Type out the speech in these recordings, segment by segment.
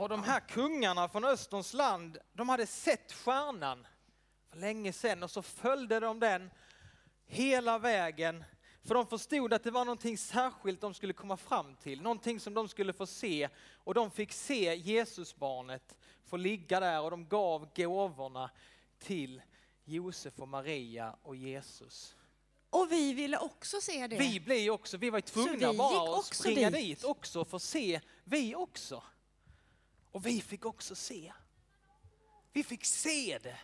Och de här kungarna från Österns land, de hade sett stjärnan för länge sedan och så följde de den hela vägen. För de förstod att det var någonting särskilt de skulle komma fram till, någonting som de skulle få se. Och de fick se Jesusbarnet få ligga där och de gav gåvorna till Josef och Maria och Jesus. Och vi ville också se det. Vi blev också, vi var tvungna vi bara att också springa dit. dit också för att se, vi också. Och vi fick också se. Vi fick se det.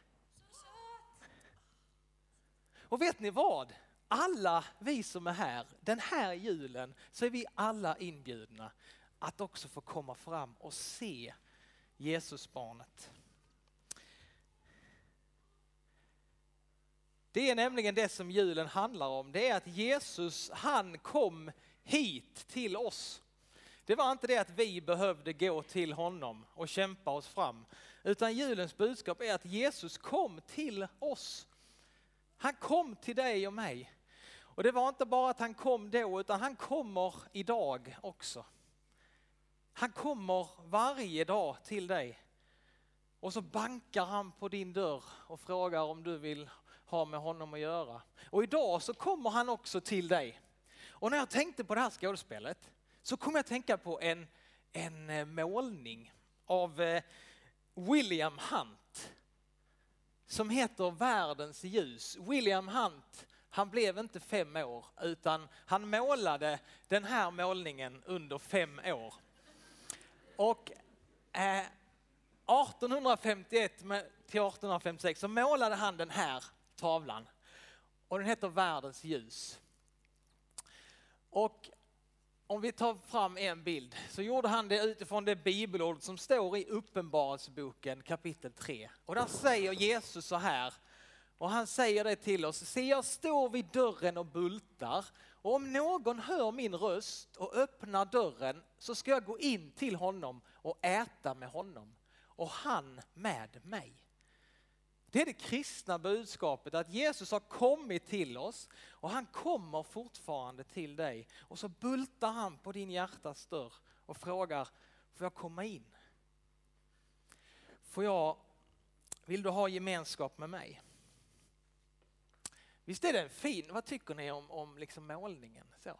Och vet ni vad? Alla vi som är här, den här julen, så är vi alla inbjudna att också få komma fram och se Jesusbarnet. Det är nämligen det som julen handlar om. Det är att Jesus, han kom hit till oss. Det var inte det att vi behövde gå till honom och kämpa oss fram. Utan julens budskap är att Jesus kom till oss. Han kom till dig och mig. Och det var inte bara att han kom då, utan han kommer idag också. Han kommer varje dag till dig. Och så bankar han på din dörr och frågar om du vill ha med honom att göra. Och idag så kommer han också till dig. Och när jag tänkte på det här skådespelet så kom jag att tänka på en, en eh, målning av eh, William Hunt som heter Världens ljus. William Hunt, han blev inte fem år utan han målade den här målningen under fem år. Och eh, 1851 till 1856 så målade han den här tavlan. Och den heter Världens ljus. Och om vi tar fram en bild så gjorde han det utifrån det bibelord som står i Uppenbarelseboken kapitel 3. Och där säger Jesus så här, och han säger det till oss, se jag står vid dörren och bultar och om någon hör min röst och öppnar dörren så ska jag gå in till honom och äta med honom och han med mig. Det är det kristna budskapet att Jesus har kommit till oss och han kommer fortfarande till dig. Och så bultar han på din hjärtas dörr och frågar, får jag komma in? Får jag, vill du ha gemenskap med mig? Visst är den fin? Vad tycker ni om, om liksom målningen? Så.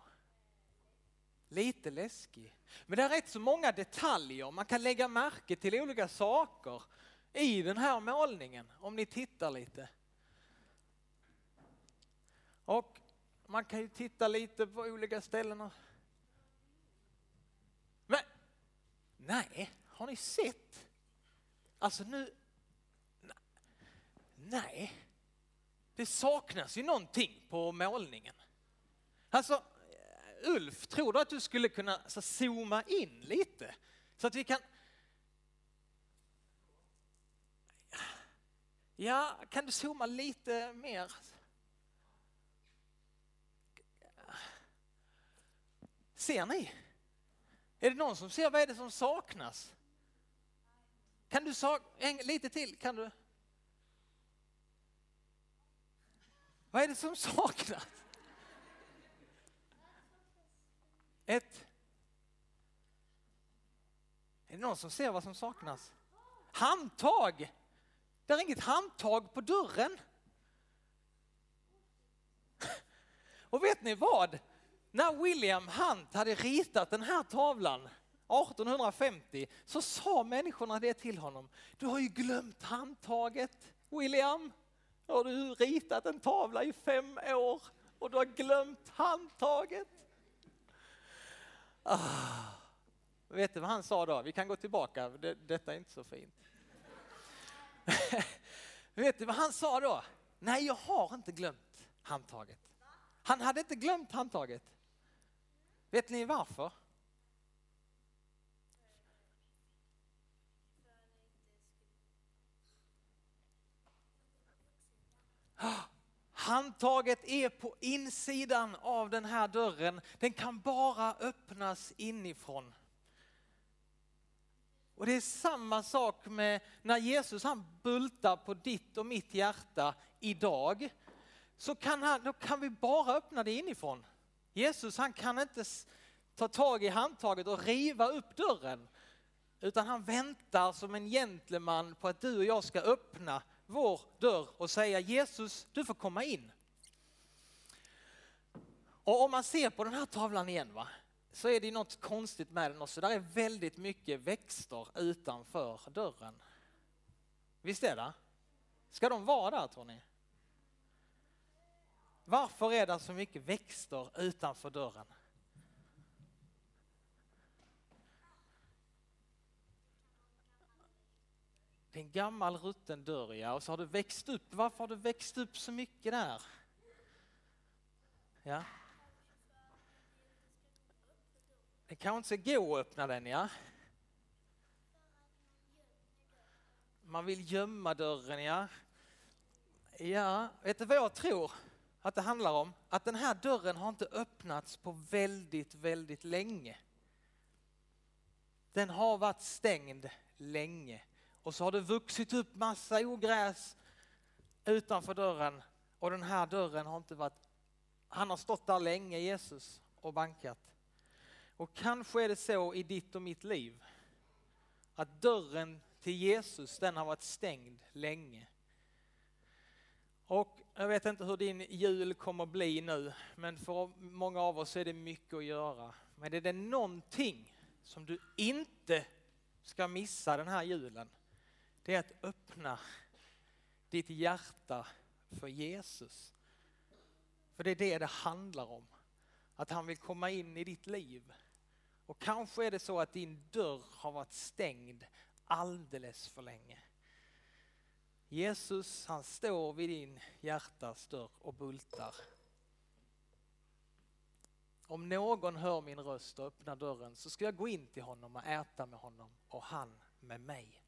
Lite läskig. Men det är rätt så många detaljer. Man kan lägga märke till olika saker i den här målningen om ni tittar lite. Och man kan ju titta lite på olika ställen. och- Men nej, har ni sett? Alltså nu... Nej, det saknas ju någonting på målningen. Alltså, Ulf, tror du att du skulle kunna så, zooma in lite? Så att vi kan... Ja, kan du zooma lite mer? Ser ni? Är det någon som ser vad är det som saknas? Kan du sakna, lite till? Kan du? Vad är det som saknas? Ett. Är det någon som ser vad som saknas? Handtag! Det är inget handtag på dörren. Och vet ni vad? När William Hunt hade ritat den här tavlan 1850 så sa människorna det till honom. Du har ju glömt handtaget William. Har du ritat en tavla i fem år och du har glömt handtaget? Ah. Vet du vad han sa då? Vi kan gå tillbaka, det, detta är inte så fint. Vet du vad han sa då? Nej, jag har inte glömt handtaget. Han hade inte glömt handtaget. Vet ni varför? Handtaget är på insidan av den här dörren. Den kan bara öppnas inifrån. Och det är samma sak med när Jesus han bultar på ditt och mitt hjärta idag. Så kan, han, då kan vi bara öppna det inifrån. Jesus han kan inte ta tag i handtaget och riva upp dörren. Utan han väntar som en gentleman på att du och jag ska öppna vår dörr och säga Jesus, du får komma in. Och om man ser på den här tavlan igen va, så är det något konstigt med den också. Där är väldigt mycket växter utanför dörren. Visst är det? Ska de vara där tror ni? Varför är det så mycket växter utanför dörren? Det är en gammal rutten dörr ja, och så har du växt upp. Varför har du växt upp så mycket där? Ja. Det kanske inte ska gå att öppna den ja. Man vill gömma dörren ja. Ja, vet du vad jag tror att det handlar om? Att den här dörren har inte öppnats på väldigt, väldigt länge. Den har varit stängd länge och så har det vuxit upp massa ogräs utanför dörren och den här dörren har inte varit, han har stått där länge Jesus och bankat. Och kanske är det så i ditt och mitt liv att dörren till Jesus den har varit stängd länge. Och jag vet inte hur din jul kommer bli nu, men för många av oss är det mycket att göra. Men är det någonting som du inte ska missa den här julen, det är att öppna ditt hjärta för Jesus. För det är det det handlar om. Att han vill komma in i ditt liv. Och kanske är det så att din dörr har varit stängd alldeles för länge. Jesus han står vid din hjärtas dörr och bultar. Om någon hör min röst och öppnar dörren så ska jag gå in till honom och äta med honom och han med mig.